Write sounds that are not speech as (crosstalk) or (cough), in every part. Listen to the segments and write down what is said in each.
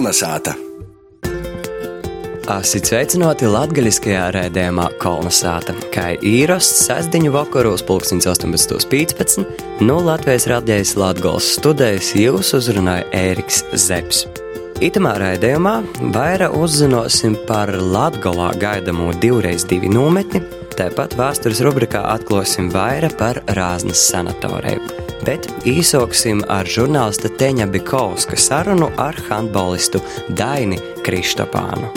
Kolnesāta! Asi sveicināti latgaļiskajā rēdējumā Kolnesāta, kā īrasts sestdiņu vakaros pulkstins 18.15, no Latvijas radijas Latgals studējas jūs uzrunāja Ēriks Zepsi. Itamā raidījumā vairāk uzzināsim par Latvijā gaidāmo divreiz divu nometni, tāpat vēstures rubrikā atklāsim vairāk par Rāznas sanatoriju bet īsoksim ar žurnālista Teņa Bikovska sarunu ar handbolistu Daini Kristopānu.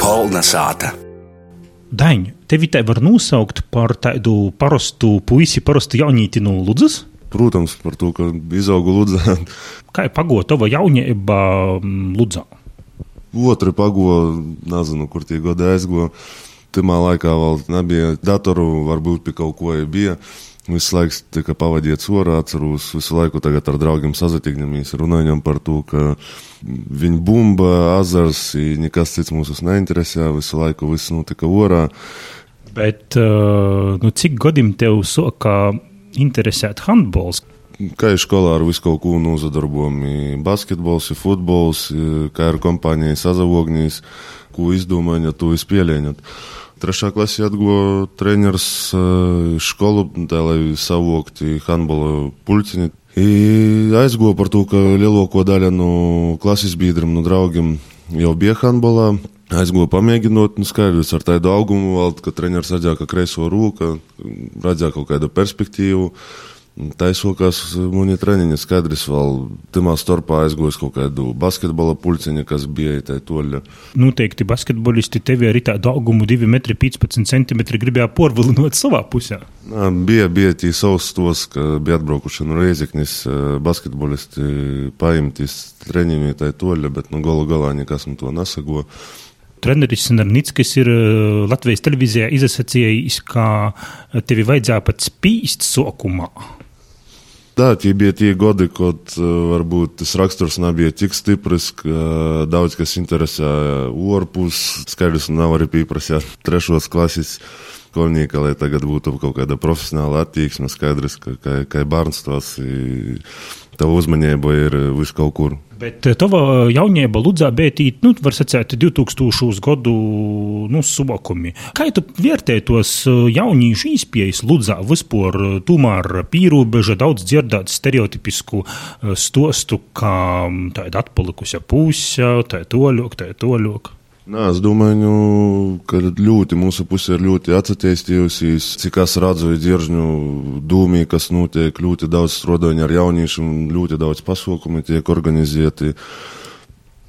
Kolna sāta! Daņu, tevi te var nosaukt par tādu parastu puisi, parastu jaunīti no Ludzas? Protams, par to, ka izaugu Ludzā. Kā ir pagoda tava jaunība Ludzā? Otru pagodu, nezinu, kur tie gadi aizgoja. Timā laikā vēl nebija datoru, varbūt pie kaut ko bija. Visu laiku tika pavadīts orā, atceros, visu laiku tagad ar draugiem sazatikņamies, runājam par to, ka viņa bumba, azars, nekas cits mūs neinteresē, visu laiku viss notika orā. Bet, nu, cik gadiem tev soka interesēt handbols? Kā ir skolā ar visu kaut ko nozadarbojamies, basketbols, futbols, kā ir kompānija sazavognīs, ko izdomājot, to izpēlējot. Trešā klasē atguva treneris skolu, tā, lai savokti handbola pulciņi. I aizgoja par to, ka lielāko daļu no klases biedriem, no draugiem jau bija handbolā. Aizgoja pamēģinot, nu skaidrs ar tādu augumu, vēl, ka treneris redzēja, ka kreiso roku, redzēja kaut kādu perspektīvu. Taisokās mani treniņi skaidrs vēl timā starpā aizgojis kaut kādu basketbola pulciņu, kas bija tā toļa. Noteikti basketbolisti tevi arī tādu augumu 2,15 cm gribēja porvilinot savā pusē. Nā, bija, bija tie savs tos, ka bija atbraukuši no Reizeknis basketbolisti paimtīs treniņu tā toļa, bet nu galu galā nekas man to nesagoja treneris Narnickis ir Latvijas televīzijā izsacījis, ka tevi vajadzēja pat spīst sokumā. Tā tie bija tie gadi, kad varbūt tas raksturs nebija tik stiprs, ka daudz kas interesē orpus. Skaidrs, nav arī pieprasīt trešos klases skolnieka, lai tagad būtu kaut kāda profesionāla attieksme. Skaidrs, ka kā, kā bērns tos tava uzmanība ir vis kaut kur. Bet tava jaunība Ludzā bija tī, nu, var sacēt, 2000 gadu, nu, subakumi. Kā tu vērtēji tos jauniešu izpējas Ludzā vispār, tomēr pīrūbeža daudz dzirdēt stereotipisku stostu, kā tāda atpalikusi puse, tā toļok, tā toļok. Nē, es domāju, nu, ka ļoti mūsu puse ir ļoti attīstījusies. Cik es redzu, dzirdžu dūmī, kas notiek, ļoti daudz strādāju ar jauniešiem, ļoti daudz pasaukumu tiek organizēti.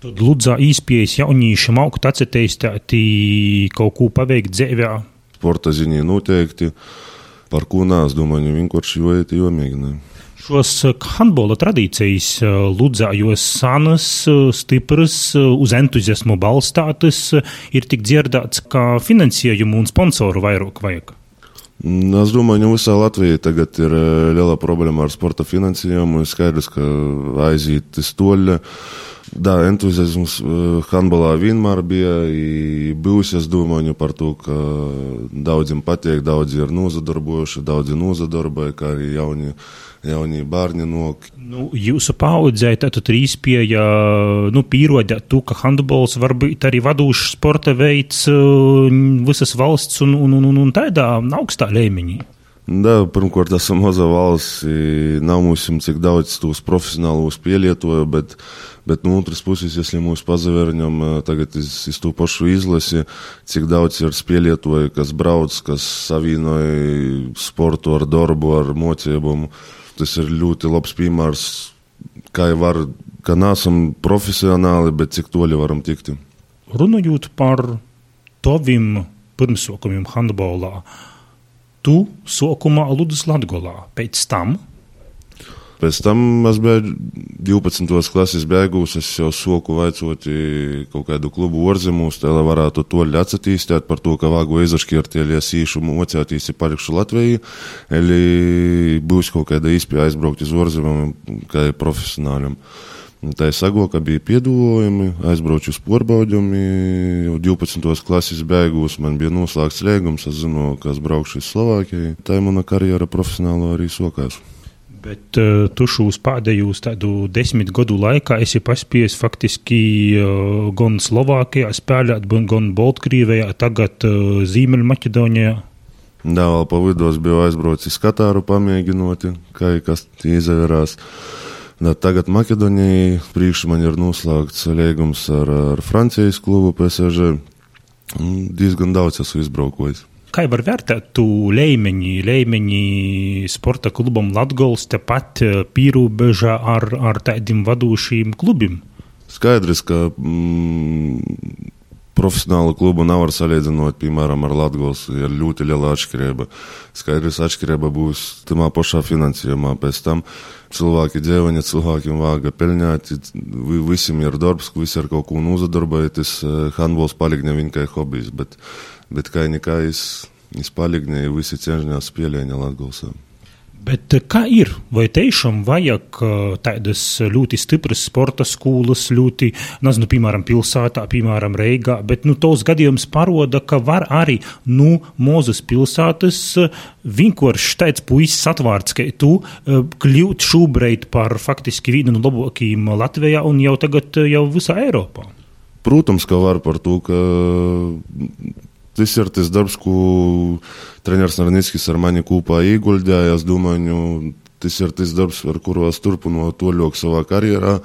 Tad lūdzā īspējas jauniešiem augt attīstīti kaut ko paveikt dzīvē. Sporta ziņā noteikti. Par ko nē, es domāju, vienkārši jo iet, jo mēģinājumu. Šos handbola tradīcijas Ludzā, jo sanas, stipras, uz entuziasmu balstātas, ir tik dzirdēts, ka finansējumu un sponsoru vairāk vajag. Es domāju, ka visā Latvijā tagad ir liela problēma ar sporta finansējumu. Skaidrs, ka aiziet stoļa. Da, entuziasms handbolā vienmēr bija bijis. Es domāju par to, ka daudziem patīk, daudzi ir nozadarbojuši, daudzi nozadarboja, kā arī jauni jaunie bērni no. Nu, jūsu paudzē tad trīs pieeja, nu, pierodē to, ka handbols var būt arī vadošs sporta veids visas valsts un, un, un, un tādā augstā līmeņī. Da, pirmkārt, esam maza valsts, nav mums cik daudz tos profesionālos pielietoju, bet, bet no otras puses, ja mūsu pazavērņam tagad iz, iz to pašu izlasi, cik daudz ir pielietoju, kas brauc, kas savīnoja sportu ar darbu, ar mocībumu. Tas ir ļoti labs piemērs, kā jau var, ka neesam profesionāli, bet cik toļi varam tikt. Runājot par taviem pirmsokumiem handbolā, tu sokumā Ludus Latgolā, pēc tam Pēc tam es biju 12. klases beigus, es jau soku vaicot kaut kādu klubu ārzemēs, lai varētu to attīstīt par to, ka vāgu izašķirties īšu mocētīs ir palikšu Latviju, vai būs kaut kāda izpēja aizbraukt uz ārzemēm, kā profesionāļiem. Tā ir sago, ka bija piedāvājumi, aizbraucu uz porbaudījumi. Jau 12. klases beigās man bija noslēgts līgums. Es zinu, ka es braukšu uz Slovākiju. Tā ir mana karjera profesionāla arī sokās. Bet uh, tu šos pēdējos desmit gadu laikā esi paspējis faktiski uh, gan Slovākijā spēlēt, gan Baltkrievijā, tagad uh, Ziemeļmaķedonijā. Jā, vēl pa vidu biju aizbraucis Katāru pamēģinot, kā kas izaverās. Da, tagad Maķedonijai priekšā man ir noslēgts līgums ar, ar Francijas klubu PSG. Diezgan daudz esmu izbraukojis. Kā var vērtēt tu līmeņi, līmeņi sporta klubam Latgols tepat eh, pīrūbežā ar, ar tādiem vadošiem klubiem? Skaidrs, ka mm, profesionālu klubu nevar salīdzināt, piemēram, ar Latgols. Ir ļoti liela atšķirība. Skaidrs, atšķirība būs tamā pašā finansējumā. Pēc tam cilvēki dzīvoņa, cilvēkiem vāga peļņāt, visiem ir darbs, visi ar kaut ko nozadarbojoties. Handbols paliek ne viņa kā hobijs, bet bet kā nekā es, es paliknēju, visi cenšas spēlēt Latvijā. Bet eh, kā ir? Vai tiešām vajag eh, tādas ļoti stipras sporta skolas, ļoti, nezinu, piemēram, pilsētā, piemēram, Reigā, bet nu, tos gadījums paroda, ka var arī nu, mūzes pilsētas eh, vienkārši tāds puisis atvārds, ka tu kļūt šobrīd par faktiski vienu no labākajiem Latvijā un jau tagad jau visā Eiropā. Protams, ka var par to, ka Tas ir tas darbs, ko treneris Narnickis ar mani kopā ieguldīja. Es domāju, tas ir tas darbs, ar kuru es turpinu to ļoti savā karjerā.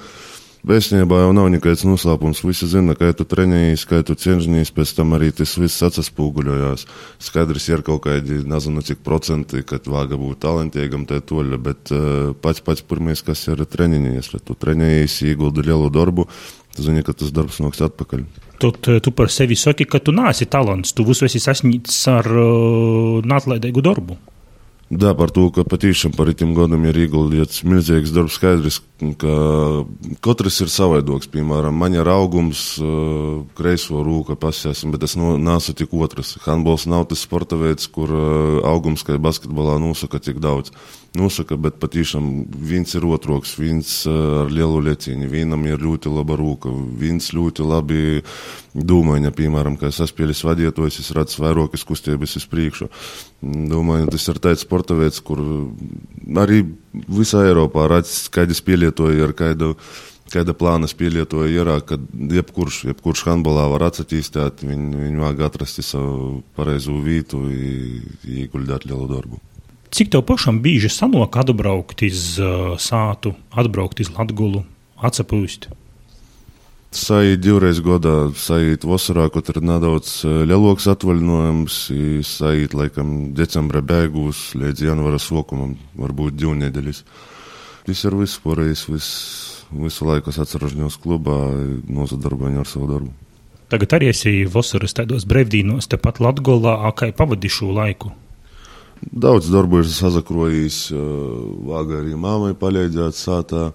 Vēstniecībā jau nav nekāds noslēpums. Visi zina, ka tu treniņš, ka tu cenšamies, pēc tam arī tas viss atspoguļojās. Skaidrs, ir kaut kādi, nezinu, cik procenti, kad vāga būt talantīgam, tā toļa, bet uh, pats pats pirmais, kas ir treniņš, ja tu treniņš, ieguldi lielu darbu, tu zini, ka tas darbs nāks atpakaļ. Tad tu par sevi saki, ka tu neesi talants, tu visu esi sasniedzis ar uh, neatlaidīgu darbu. Да, par to, ka patiešām par tiem gadiem ir ieguldīts milzīgs darbs. Skaidrs, ka katrs ir savaidoks. Piemēram, man ir augums, uh, kreiso rūka pasēsim, bet es no, nesu tik otrs. Handbols nav tas sporta veids, kur uh, augums, kā basketbolā, nosaka tik daudz nosaka, bet patiešām viņš ir otroks, viņš eh, ar lielu lecieni, viņam ir ļoti laba rūka, viņš ļoti labi domāja, piemēram, ka es esmu spēļas vadītājs, es redzu vairākas kustības uz priekšu. Domāju, tas ir tāds sporta veids, kur arī visā Eiropā redz, kādi spēlētoji ar kādu kāda plāna spēlētoja ir, ka jebkurš, jebkurš handbolā var attīstīt, viņi, viņi vajag atrast savu pareizo vietu, ieguldīt lielu darbu. Cik tev pašam bieži sanāk atbraukt uz uh, sātu, atbraukt uz Latgulu, atsapūst? Sajūt divreiz gadā, sajūt vasarā, kad ir nedaudz lielāks atvaļinājums, sajūt laikam decembra beigās līdz janvāra sākumam, varbūt divu nedēļas. Tas ir viss pārējais, vis, visu laiku es atceros viņos klubā, nozadarboju ar savu darbu. Tagad arī esi vasaras tādos brīvdīnos, tepat Latgolā, kā pavadi šo laiku. Daudz darbu ir sazakrojis, vāga arī mammai palīdzēt sātā.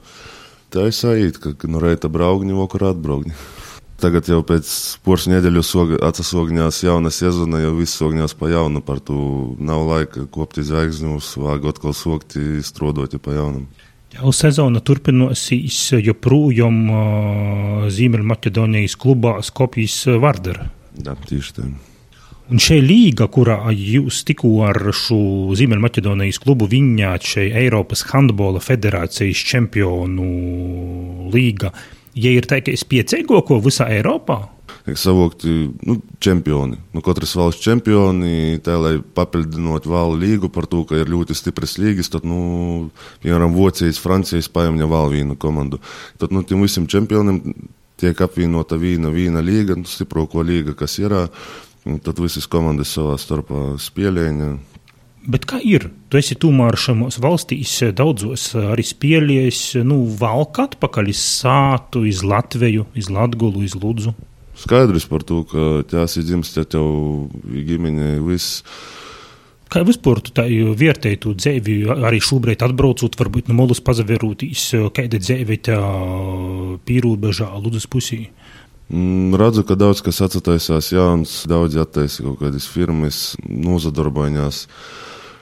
Tā ir sajūta, ka no reita braukņi, vakarā atbraukņi. (laughs) Tagad jau pēc poras nedēļu atsasogņās jauna sezona, jau viss sogņās pa jaunu, par to nav laika kopti zvaigznes, vāga atkal sokti, strodoti pa jaunam. Jau sezona turpinosies joprojām uh, Ziemeļmaķedonijas klubā Skopjas Vardara. Jā, tieši tā. Un šī līga, kurā jūs tikko ar šo Ziemeļmaķedonijas klubu viņņāt, šī Eiropas Handbola federācijas čempionu līga, ja ir teikts piecīgāko visā Eiropā? savokti nu, čempioni. Nu, katras valsts čempioni, tā lai papildinot vēl līgu par to, ka ir ļoti stipras līgas, tad, nu, piemēram, Vācijas, Francijas paņemņa vēl vienu komandu. Tad, nu, tiem visiem čempioniem tiek apvienota viena, viena līga, nu, stiprāko līga, kas ir. Tad visas komandas savā starpā spēlēja. Bet kā ir? Tu esi tomēr šajos valstīs daudzos arī spēlējis, nu, valk atpakaļ uz sātu, uz Latviju, uz Latgulu, uz Ludzu. Skaidrs par to, ka tās ir dzimts, ja tev ģimene viss. Kā vispār tu tā vērtēji to dzīvi, arī šobrīd atbraucot, varbūt no molus pazaverūtīs, kāda dzīve tā pīrūbežā, Ludzas pusī? Mm, redzu, ka daudz kas atsataisās jauns, daudz attaisa kaut kādas firmas, nozadarbojas.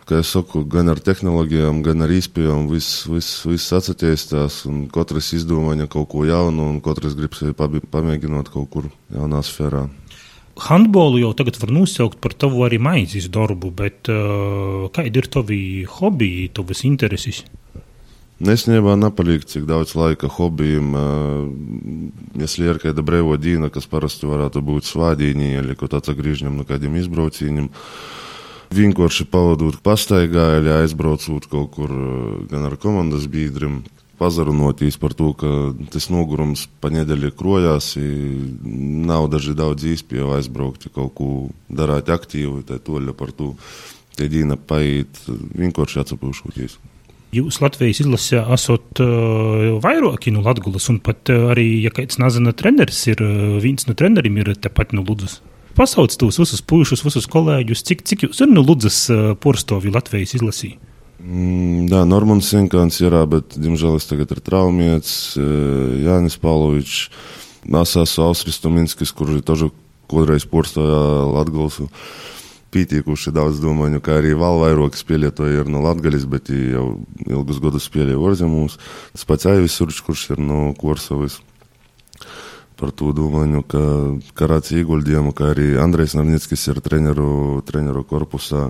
Kā es saku, gan ar tehnoloģijām, gan ar izpējām, viss vis, vis atsatīstās, un katrs izdomāja kaut ko jaunu, un katrs grib sevi pamēģināt kaut kur jaunā sfērā. Handbolu jau tagad var nosaukt par tavu arī maizes darbu, bet uh, kādi ir tavi hobiji, tavas intereses? Nesniebā nepaliek cik daudz laika hobijam. Если ir kāda brīvo diena, kas parasti varētu būt svādīņi, ja kaut tāds grīžņam no kādiem izbraucījumiem. Vienkārši pavadot pastaigā, ja aizbraucot kaut kur gan ar komandas biedriem, pazarunotīs par to, ka tas nogurums pa nedēļu krojās, nav daži daudz īspēju aizbraukt, kaut ko darāt aktīvi, tā toļa par to, tie dīna paiet vienkārši atsapūšoties. Jūs Latvijas izlasē esat uh, vairāki no Latvijas, un pat uh, arī, ja kāds nezina, treneris ir, uh, viens no treneriem ir tepat no Ludzas. Pasauc tos visus puišus, visus kolēģus, cik, cik jūs ir no Ludzas uh, porstovi Latvijas izlasī? Mm, jā, Normāns Sinkāns ir, bet, diemžēl, es tagad ir traumēts, Jānis Pālovičs, Nasās Ausris Tominskis, kurš ir tožu kodreiz porstojā Latgalsu. Pietiekuši daudz domāju, ka arī vēl vairāk spēlētāji ir no Latvijas, bet jau ilgus gadus spēlēja ārzemēs. Tas pats Aivis Určs, kurš ir no Korsavas. Par to domāju, ka Karāts ieguldījumu, kā arī Andrejs Narnickis ir treneru, treneru korpusā.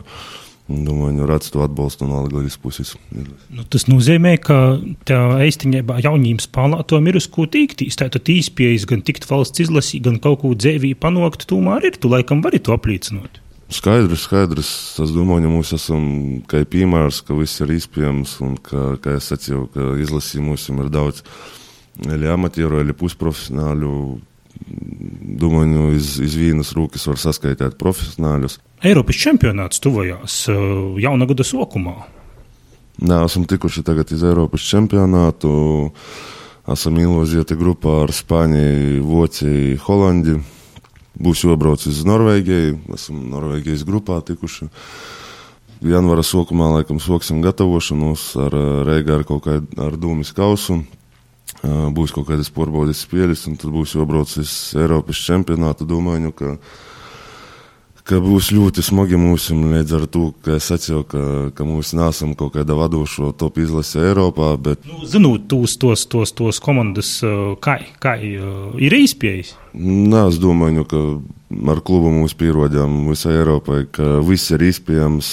Domāju, redz to atbalstu no Latvijas puses. Nu, tas nozīmē, ka tā īstenībā jaunības spēlētājiem ir uz ko tīktīs. Tātad īspējas gan tikt valsts izlasīt, gan kaut ko dzēvī panākt, tomēr ir. Tu laikam vari to apliecināt. Skaidrs, skaidrs. Es domāju, ka mēs esam kā piemērs, ka viss ir iespējams un ka, kā es sacīju, ka izlasījumos ir daudz arī amatieru, arī pusprofesionāļu. Domāju, iz, iz vienas rūkas var saskaitīt profesionāļus. Eiropas čempionāts tuvojās eh, jauna gada sokumā. Nē, esam tikuši tagad iz Eiropas čempionātu. Esam ilūzieti grupā ar Spāniju, Vociju, Holandiju būs jābrauc uz Norvēģiju. Esam Norvēģijas grupā tikuši. Janvāra sākumā laikam sāksim gatavošanos ar Reigu ar kaut kādu ar dūmis kausu. Būs kaut kādas porbaudas spēles, un tad būs jābrauc uz Eiropas čempionātu. Domāju, ka ka būs ļoti smagi mums, līdz ar to, ka es atceru, ka, ka mums nesam kaut kāda vadošo top izlase Eiropā. Bet... Nu, zinot tos, tos, tos, tos komandas, kā, kā ir izpējas? Nē, es domāju, ka ar klubu mums pierodām visai Eiropai, ka viss ir iespējams,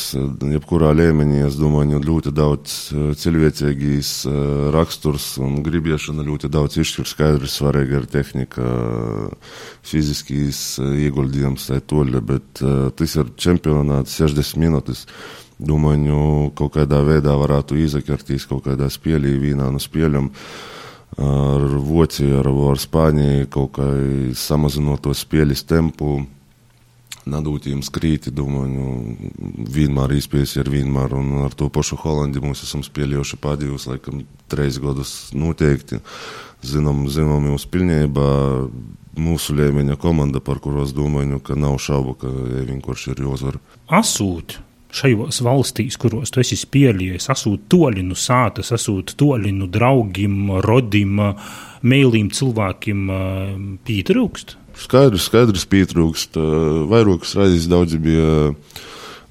jebkurā līmenī. Es domāju, ļoti daudz eh, cilvēcīgīs eh, raksturs un gribiešana ļoti daudz izšķir skaidrs, svarīga ir tehnika, fiziskīs eh, ieguldījums, tā toļa, bet tas ir čempionāts 60 minūtes. Domāju, kaut kādā veidā varētu izakartīs kaut kādā spēlī, vīnā no spēļiem. Uh, ar Vāciju, ar, ar Spāniju kaut kā samazinot to spēles tempu. Nadūti jums krīti, domāju, nu, vienmēr izpējas ar vienmēr, un ar to pašu Holandi mums esam spēlējuši pēdējos, laikam, treis gadus noteikti. Zinām, zinām jau spilnībā mūsu lēmeņa komanda, par kuros domāju, nu, ka nav šaubu, ka viņi kurš ir jāuzvar. Asūt! Šajos valstīs, kuros tu esi spēlējis, esot toļi no sātas, esot toļi no draugiem, rodim, mēlīm cilvēkiem, pietrūkst? Skaidrs, skaidrs pietrūkst. Vairākas reizes daudzi bija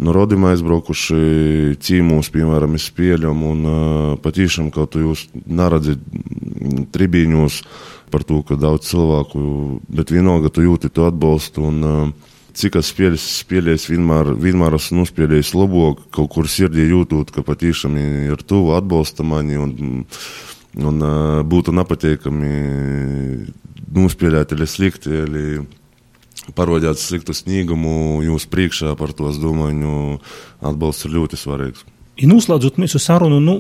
no rodiem aizbraukuši cīmūs, piemēram, spēļam, un patīšām, ka tu jūs neredzat tribīņos par to, ka daudz cilvēku, bet vienalga tu jūti to atbalstu. Un, uh, cik es spēļu, spēlējis, vienmēr, vienmēr esmu nospēlējis labāk, kaut kur sirdī jūtot, ka patīšām ir tuvu, atbalsta mani un, un uh, būtu nepatīkami nospēlēt, ja slikti, ja parodēt sliktu sniegumu jūs priekšā par to, es domāju, atbalsts ir ļoti svarīgs. Ja noslēdzot mūsu sarunu, nu,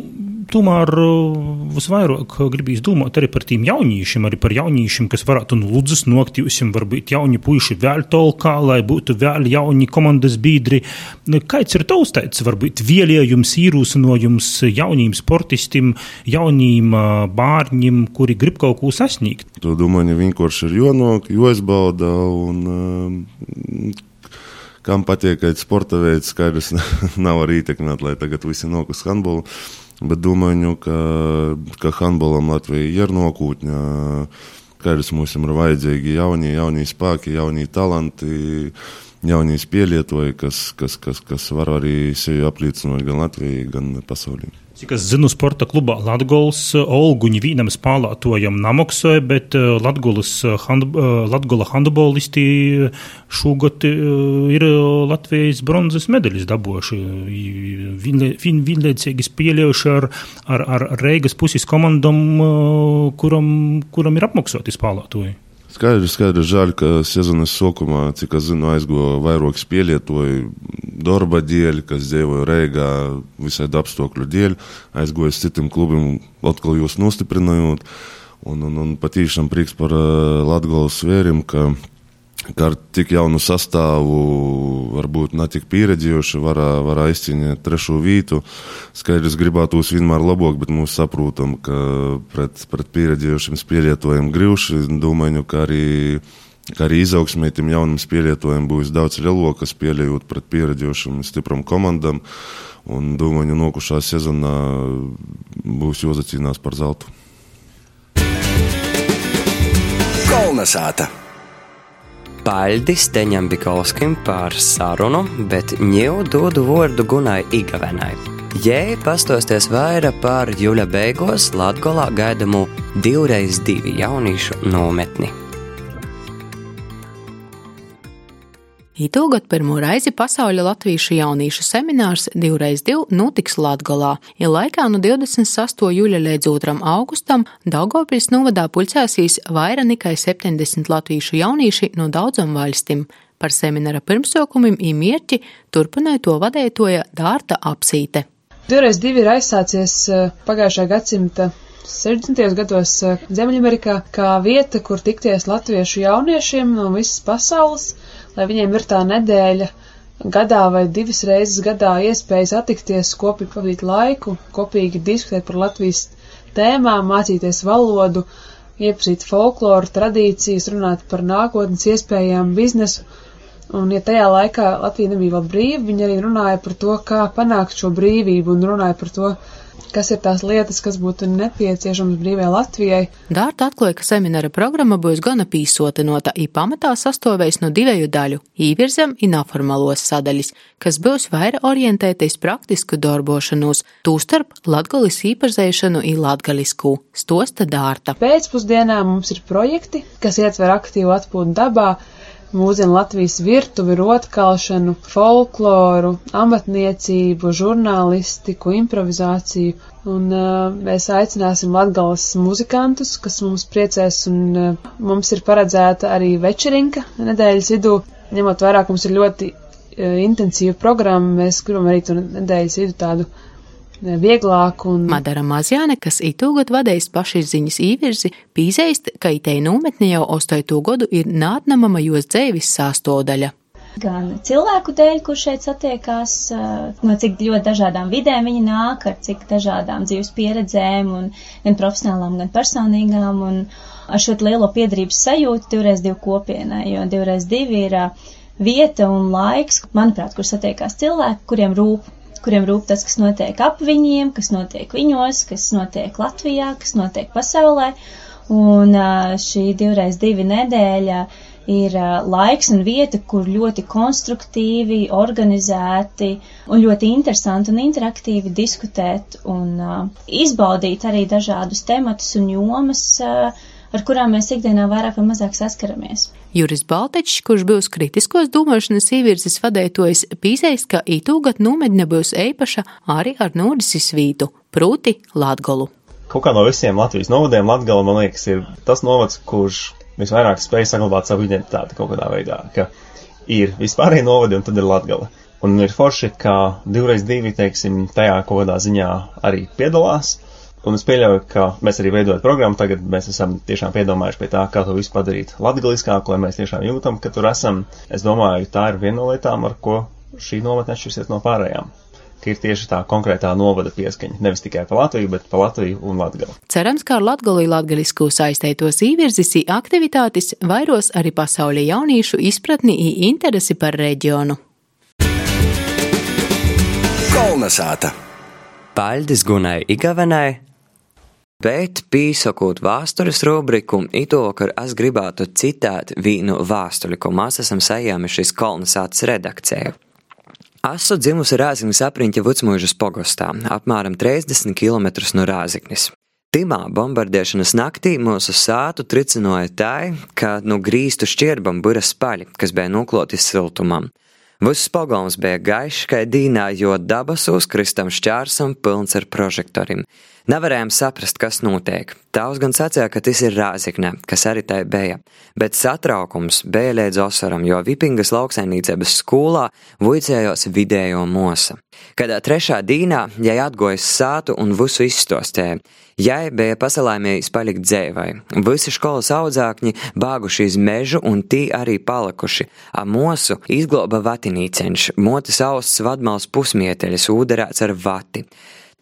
tomēr uh, visvairāk gribīs domāt arī par tiem jauniešiem, arī par jauniešiem, kas varētu no Ludzas nokt, jūs varbūt jauni puiši vēl tolkā, lai būtu vēl jauni komandas biedri. Nu, kāds ir tavs teicis, varbūt vielējums, īrūsinojums jauniem sportistiem, jauniem uh, bārņiem, kuri grib kaut ko sasniegt? To domāju, vienkārši ir jonok, jāizbauda un uh, kam patīk, ka sporta veids skaidrs (laughs) nav arī ietekmēt, lai tagad visi nokus handbolu. Bet domāju, nu, ka, ka handbolam Latvija ir nokūtņa. Skaidrs, mums ir vajadzīgi jaunie, jaunie spēki, jaunie talanti. jaunie pielietoji, kas, kas, kas, kas var arī sevi apliecināt gan Latvijai, gan pasaulē. Cik es zinu, sporta klubā Latvijas Olguņa vienam spēlētojam namaksāja, bet Latgulas hand, Latgula handbolisti šogad ir Latvijas bronzas medaļas dabūjuši. Vienlaicīgi spēlējuši ar, ar, ar Reigas puses komandam, kuram, kuram ir apmaksāti spēlētoji. Skaidrs, skaidrs, žēl, ka sezonas sākumā, cik es zinu, aizgoja vairāk spielietoju, darba dēļ, kas dzīvoja Reigā, visādi apstākļu dēļ, aizgoja uz citiem klubiem, atkal jūs nostiprinājot. Un, un, un patīšām prieks par uh, Latgales svērim, ka ka ar tik jaunu sastāvu, varbūt ne tik pieredzējuši, var, var aizcīnīt trešo vietu. Skaidrs, gribētos vienmēr labāk, bet mēs saprotam, ka pret, pret pieredzējušiem spēlētājiem grūši. Domāju, ka arī, ka arī izaugsmē tiem jauniem spēlētājiem būs daudz lielāka spēlējot pret pieredzējušiem stipram komandam. Un domāju, nokušā sezonā būs jāzacīnās par zeltu. Kolnesāta! Paļdis Teņam Bikovskim par sarunu, bet ņēmu dodu vārdu Gunai Igavenai. Jē, pastosties vairāk par jūļa beigās Latgolā gaidamu divreiz divi jauniešu nometni. Itūgot pirmo reizi pasauļa latviešu jauniešu seminārs divreiz div notiks Latgolā, ja laikā no 26. jūļa līdz 2. augustam Daugavpils novadā pulcēsīs vairāk nekā 70 latviešu jaunieši no daudzām valstīm. Par semināra pirmsokumiem īmierķi turpināja to vadētoja Dārta Apsīte. Divreiz divi ir aizsācies eh, pagājušā gadsimta 60. gados eh, Ziemeļamerikā kā vieta, kur tikties latviešu jauniešiem no visas pasaules lai viņiem ir tā nedēļa gadā vai divas reizes gadā iespēja satikties, kopīgi pavadīt laiku, kopīgi diskutēt par Latvijas tēmām, mācīties valodu, iepazīt folkloru, tradīcijas, runāt par nākotnes iespējām, biznesu. Un, ja tajā laikā Latvija nebija vēl brīva, viņi arī runāja par to, kā panākt šo brīvību un runāja par to, kas ir tās lietas, kas būtu nepieciešamas brīvajai Latvijai. Dārta atklāja, ka semināra programma būs gana pīsotinota, i pamatā sastāvēs no divēju daļu - īvirzam un neformalos sadaļas, kas būs vairāk orientētais praktisku darbošanos, tūstarp latgalis īparzēšanu un latgalisku, stosta Dārta. Pēcpusdienā mums ir projekti, kas ietver aktīvu atpūtu dabā, mūsdienu Latvijas virtuvi, rotkalšanu, folkloru, amatniecību, žurnālistiku, improvizāciju. Un uh, mēs aicināsim latgalas muzikantus, kas mums priecēs, un uh, mums ir paredzēta arī večerinka nedēļas vidū. Ņemot vairāk, mums ir ļoti uh, intensīva programma, mēs gribam arī to nedēļas vidu tādu vieglāk. Un... Madara Mazjāne, kas itūgad vadējis pašizziņas īvirzi, pīzeist, ka itei nometne jau ostaitu godu ir nātnamama jos dzēvis sāstodaļa. Gan cilvēku dēļ, kur šeit satiekās, no cik ļoti dažādām vidēm viņi nāk, ar cik dažādām dzīves pieredzēm, un gan profesionālām, gan personīgām, un ar šo lielo piedarības sajūtu divreiz divu kopienai, jo divreiz divi ir vieta un laiks, manuprāt, kur satiekās cilvēki, kuriem rūp kuriem rūp tas, kas notiek ap viņiem, kas notiek viņos, kas notiek Latvijā, kas notiek pasaulē. Un šī divreiz divi nedēļa ir laiks un vieta, kur ļoti konstruktīvi, organizēti un ļoti interesanti un interaktīvi diskutēt un izbaudīt arī dažādus tematus un jomas, ar kurām mēs ikdienā vairāk vai mazāk saskaramies. Juris Baltečs, kurš būs kritiskos domāšanas ievirzes vadētojs, pīzēs, ka itūgat nometne būs eipaša arī ar Nūdisis vītu, proti Latgolu. Kaut kā no visiem Latvijas novadiem Latgala, man liekas, ir tas novads, kurš visvairāk spēj saglabāt savu identitāti kaut kādā veidā, ka ir vispārējie novadi un tad ir Latgala. Un ir forši, ka divreiz divi, teiksim, tajā kaut kādā ziņā arī piedalās. Un es pieļauju, ka mēs arī veidojot programmu, tagad mēs esam tiešām piedomājuši pie tā, kā to visu padarīt latgaliskāku, lai mēs tiešām jūtam, ka tur esam. Es domāju, tā ir viena no lietām, ar ko šī nometne atšķirsies no pārējām ka ir tieši tā konkrētā novada pieskaņa. Nevis tikai par Latviju, bet par Latviju un Latgali. Cerams, ka ar Latgali latgalisku saistētos īvirzis aktivitātes vairos arī pasaules jauniešu izpratni un interesi par reģionu. Kolnesāta! Paļdis Gunai Igavenai bet pīsakot vēstures rubriku, itovakar es gribētu citēt vīnu vēstuli, ko mēs esam sajēmuši kolonizācijas redakcijā. Esmu dzimusi Rāziknis apriņķa Vucmuižas pogostā, apmēram 30 km no Rāziknis. Timā bombardēšanas naktī mūsu sātu tricināja tā, ka nu grīstu šķirbam bura spaļi, kas bija nukloti siltumam. Viss pagalms bija gaišs, kā dīnā, jo dabas uzkristam šķērsam pilns ar prožektoriem. Nevarējām saprast, kas notiek. Tavs gan sacīja, ka tas ir rāzikne, kas arī tai bija, bet satraukums bija līdz osaram, jo Vipingas lauksainīcības skolā vuicējos vidējo mosa. Kādā trešā dīnā, jai atgojas sātu un visu izstostēja, Jai bija pasalaimējis palikt dzēvai. Visi skolas audzākņi bāguši iz mežu un tī arī palikuši. A mosu izgloba vatinīceņš, motis austs vadmals pusmieteļas ūderēts ar vati.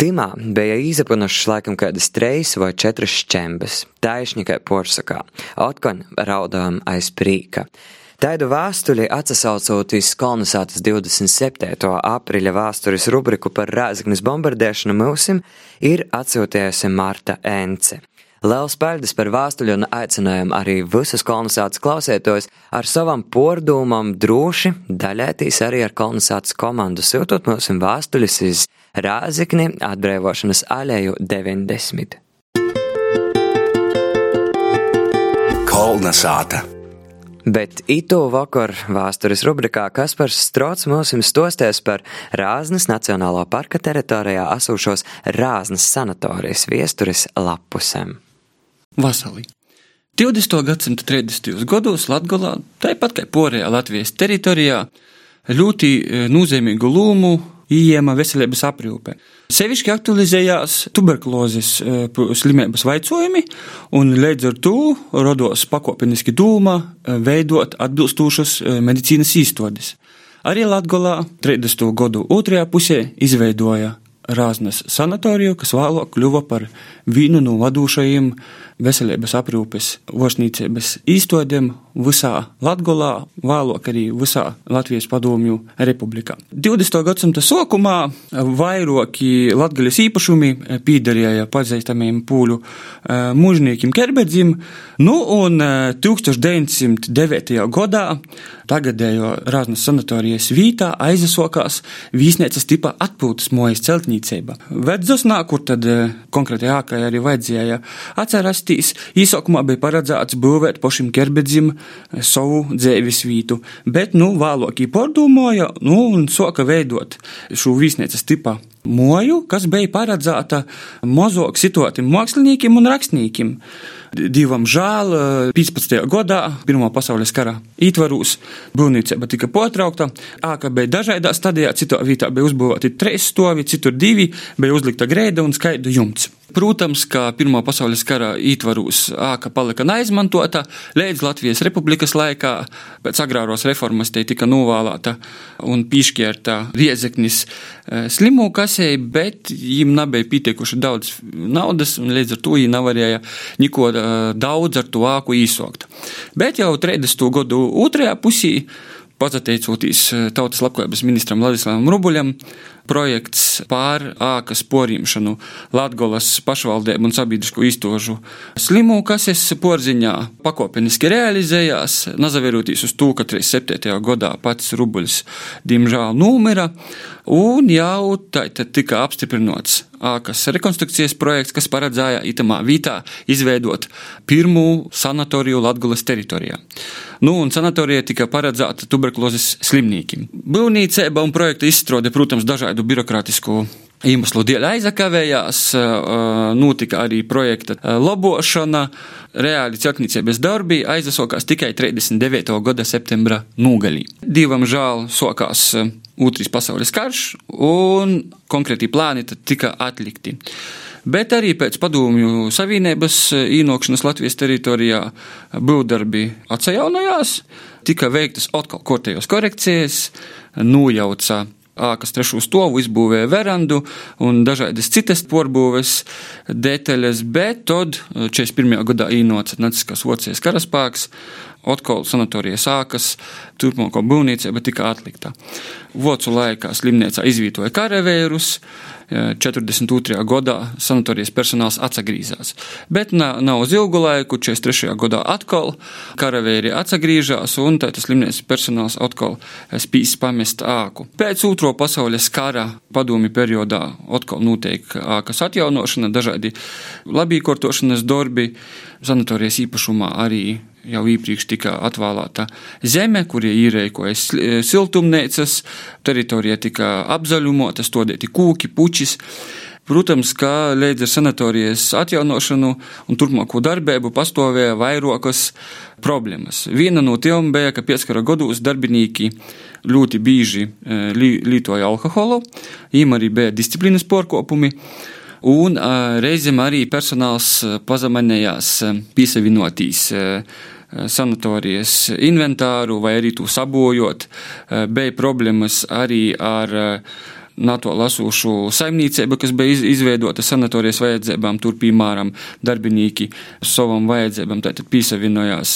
Timā bija izapunušas laikam kādas trejas vai četras šķembes, taišņi kā porsakā, otkon raudām aiz prīka. Taidu vēstuli atsaucot uz kolonizētas 27. aprīļa vēstures rubriku par Rēzaknes bombardēšanu mūsim, ir atsūtījusi Marta Ence. Liels paldies par vēstuli un aicinājumu arī visus kolonizācijas klausētos ar savam pordūmam droši daļēties arī ar kolonizācijas komandu, sūtot mūsim vēstuļus uz Rāzikni atbrīvošanas alēju 90. Kolnasāta! Bet itu vakar vēstures rubrikā Kaspars Strots mums stosties par Rāznas Nacionālo parka teritorijā esošos Rāznas sanatorijas viesturis lapusēm. Vasarī. 20. gadsimta 30. gados Latvijā, tāpat kā porējā Latvijas teritorijā, ļoti e, nozīmīgu lūmu ieņēma veselības aprūpe. Sevišķi aktualizējās tuberkulozes eh, slimības vaicojumi, un līdz ar to rados pakopeniski dūma eh, veidot atbilstošas eh, medicīnas īstodes. Arī Latgolā 30. gadu otrajā pusē izveidoja Rāznas sanatoriju, kas vēlāk kļuva par vienu no vadošajiem veselības aprūpes vorsnīcības īstodiem visā Latgolā, vēlāk arī visā Latvijas padomju republikā. 20. gadsimta sākumā vairāki latgaļas īpašumi pīdarēja pazīstamiem pūļu eh, mužniekiem Kerbedzim, nu un 1909. Eh, gadā tagadējo Rāznas sanatorijas vītā aizasokās vīsnēcas tipa atpūtas mojas celtnīcība. Vedzos nākur tad eh, konkrēti ākai arī vajadzēja atcerasties valstīs īsākumā bija paredzēts būvēt pašam Kerbedzim savu dzēvis vītu, bet, nu, vēlāk pārdomāja, nu, un soka veidot šo vīsnieces tipā moju, kas bija paredzēta mazāk situētiem māksliniekiem un rakstniekiem. Divam žēl, 15. gadā, Pirmā pasaules kara ietvaros, būvniecība tika pārtraukta. Āka bija dažādā stadijā, citā vietā bija uzbūvēti trīs stovi, citur divi, bija uzlikta greida un skaidra jumts. Protams, ka Pirmā pasaules kara ietvaros āka palika neizmantota līdz Latvijas republikas laikā. Pēc agrāros reformas te tika novēlēta un piešķirta riezeknis eh, kasei, bet viņiem nebija pietiekuši daudz naudas, un līdz ar to viņi nevarēja neko daudz ar to āku īsokt. Bet jau 30. gadu otrajā pusī pateicoties Tautas labklājības ministram Ladislavam Rubuļam, projekts pār ākas porīmšanu Latgolas pašvaldību un sabiedrisko iztožu slimu kases porziņā pakopeniski realizējās, nazaveroties uz to, ka 37. gadā pats Rubuļs diemžēl numira, un jau tā tika apstiprināts ākas rekonstrukcijas projekts, kas paredzēja itamā vītā izveidot pirmo sanatoriju Latgolas teritorijā. Nu, un sanatorija tika paredzēta tuberkulozes slimniekiem. Būvniecība un projekta izstrāde, protams, dažādu birokrātisku iemeslu dēļ aizakavējās, notika arī projekta labošana, reāli celtniecības darbi aizsākās tikai 39. gada septembra nogalī. Divam žēl sākās Otrais pasaules karš, un konkrēti plāni tika atlikti. Bet arī pēc padomju savienības īnokšanas Latvijas teritorijā būvdarbi atjaunojās, tika veiktas atkal kārtējos korekcijas, nojauca ākas trešo stāvu, izbūvēja verandu un dažādas citas porbūves detaļas, bet tad 41. gadā īnots naciskās Vācijas karaspēks, atkal sanatorijas ākas, turpmāko būvniecība tika atlikta. Vocu laikā slimnīcā izvietoja karavērus, 42. gadā sanatorijas personāls atgriežas. Bet nav, nav uz ilgu laiku, 43. gadā atkal karavēri atgriežas, un tā slimnīcas personāls atkal spīs pamest āku. Pēc otro pasaules kara padomi periodā atkal notiek ākas atjaunošana, dažādi labīkortošanas darbi, sanatorijas īpašumā arī jau iepriekš tika atvēlēta zeme, kur īrēkojas siltumnīcas, teritorija tika apzaļumota, stodēti kūki, puķis. Protams, ka līdz ar sanatorijas atjaunošanu un turpmāko darbību pastāvēja vairākas problēmas. Viena no tām bija, ka pieskara gados darbinieki ļoti bieži lietoja alkoholu, viņiem arī bija disciplīnas porkopumi. Un reizēm arī personāls pazamanējās piesavinotīs sanatorijas inventāru vai arī to sabojot. Bija problēmas arī ar NATO lasūšu saimniecību, kas bija izveidota sanatorijas vajadzībām, tur, piemēram, darbinieki savam vajadzībām, tātad piesavinojās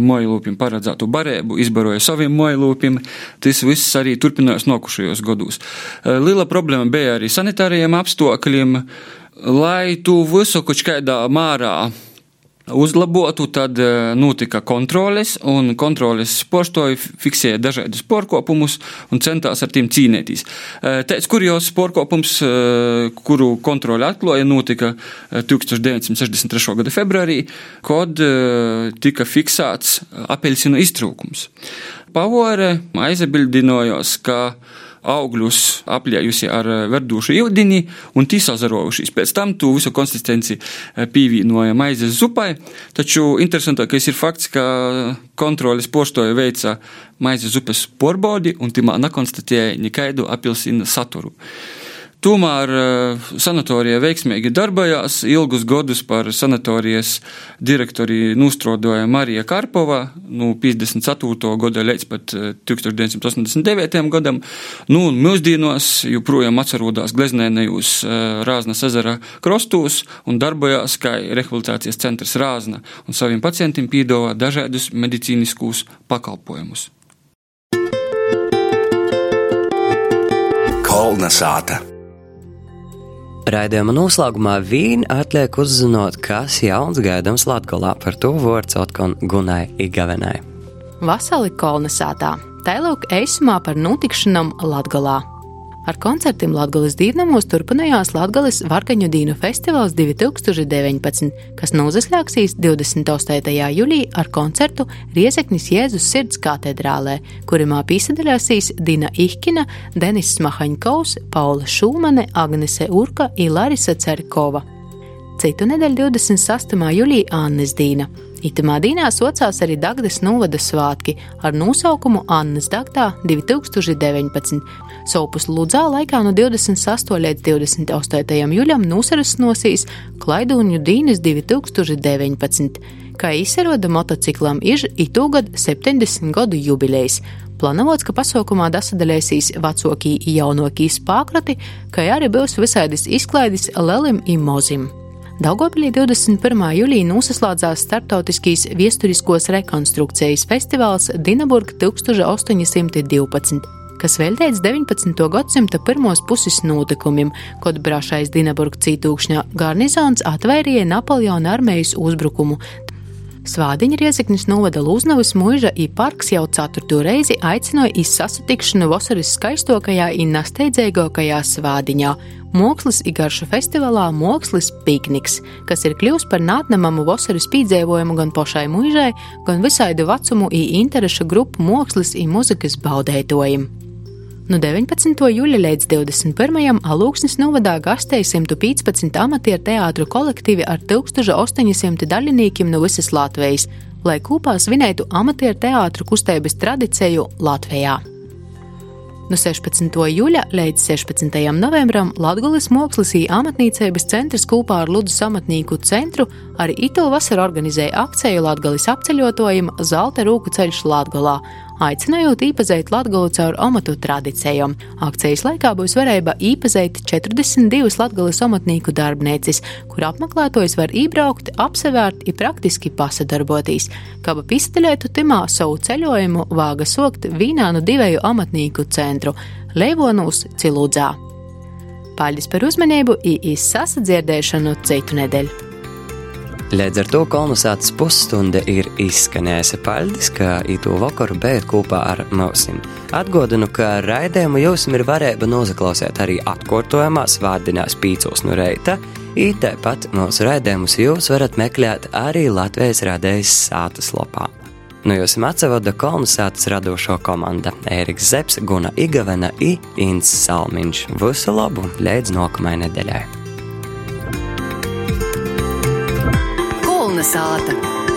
mojlūpim paredzētu barēbu, izbaroja saviem mojlūpim. Tas viss arī turpinājās nokušajos gados. Liela problēma bija arī sanitārajiem apstākļiem, lai tu visu kaut kādā mārā uzlabotu, tad eh, notika kontroles, un kontroles postoji fiksēja dažādus porkopumus un centās ar tiem cīnīties. Eh, Tāds kurjos porkopums, eh, kuru kontroli atklāja, notika 1963. gada februārī, kad tika fiksēts apeļsinu iztrūkums. Pavore aizbildinājos, ka augļus aplējusi ar eh, verdušu ūdeni un tīsazarojušies. Pēc tam tu visu konsistenci eh, pīvīnoja maizes zupai, taču interesantākais ir fakts, ka kontroles poštoja veica maizes upes porbaudi un timā nekonstatēja nekaidu apelsīnu saturu. Tomēr eh, sanatorija veiksmīgi darbojās. Ilgus gadus par sanatorijas direktori nūstrodoja Marija Karpova, no nu, 54. gada līdz pat 1989. Eh, gadam. Nu, un mūsdienos joprojām atcerodās gleznēnējos eh, Rāznas ezera krostos un darbojās kā rehabilitācijas centrs Rāzna un saviem pacientiem pīdāvā dažādus medicīniskus pakalpojumus. Kolna sāta. Raidījuma noslēgumā vīn atliek uzzinot, kas jauns gaidāms Latgolā par to vārds otkon Gunai Igavenai. Vasali kolnesātā, tailūk eisumā par notikšanam Latgolā. Ar koncertiem Latvijas dīvnamos turpinājās Latvijas Vargaņu dīnu festivāls 2019, kas nozaslēgsīs 28. jūlijā ar koncertu Riezeknis Jēzus sirds katedrālē, kurimā piesaistīsies Dina Ihkina, Denis Mahaņkovs, Paula Šūmane, Agnese Urka un Larisa Cerkova. Citu nedēļu 26. jūlijā Annes Dīna. Itamā dīnā socās arī Dagdas novada svātki ar nosaukumu Annas Dagdā 2019. Sopus Ludzā laikā no 28. līdz 28. jūļam nosarasnosīs Klaidūņu dīnes 2019. Kā izsaroda motociklam ir itūgad 70 gadu jubilejas. Plānots, ka pasaukumā dasadalēsīs vecokī jaunokī spākrati, kā arī būs visādis izklaidis lelim un mozim. Daugopilī 21. jūlijā noslēdzās starptautiskīs viesturiskos rekonstrukcijas festivāls Dinaburg 1812 kas veltīts 19. gadsimta pirmos puses notikumiem, kad brašais Dinaburg cītūkšņa garnizons atvairīja Napoleona armijas uzbrukumu. Svādiņa Riezeknis novada Lūznavas mūža i parks jau ceturto reizi aicināja izsasatikšanu vasaras skaistokajā un nasteidzēgākajā svādiņā. Mākslas igaršu festivālā Mākslas pikniks, kas ir kļuvis par nātnamamu vasaras pīdzēvojumu gan pašai mūžai, gan visaidu vecumu un interešu grupu mākslas un muzikas baudētojiem. No 19. jūļa līdz 21. alūksnes novadā gastēja 115 amatieru teātru kolektīvi ar 1800 dalībniekiem no visas Latvijas, lai kopā svinētu amatieru teātru kustības tradiciju Latvijā. No 16. jūļa līdz 16. novembrim Latvijas Mākslas amatniecības centrs kopā ar Ludus amatnieku centru arī Itālijā vasarā organizēja akciju Latvijas apceļotājiem Zelta rūku ceļš Latvijā, aicinājot īpazīt Latgulu caur omatu tradīcijām. Akcijas laikā būs varēja īpazīt 42 latgales omatnīku darbniecis, kur apmeklētājs var iebraukt, apsevērt un praktiski pasadarboties. Kaba pistelētu timā savu ceļojumu vāga sokt vīnānu divēju amatnīku centru - Leivonūs Cilūdzā. Paldies par uzmanību, īsi sasadzirdēšanu citu nedēļu! Līdz ar to kolonizācijas pusstunda ir izskanējusi. Paldies, ka īto vakaru beigat kopā ar mums. Atgādinu, ka raidījumu jums ir varēja noklausīt arī atkārtojumā svētdienās pīcos no reita. Tāpat mūsu raidījumus jūs varat meklēt arī Latvijas radējas sātas lapā. No nu, jums atsevada kolonizācijas radošo komanda Ēriks Zepsi, Guna Igavena un Inns Salmiņš. Visu labu līdz nākamajai nedēļai! Kalnasāta.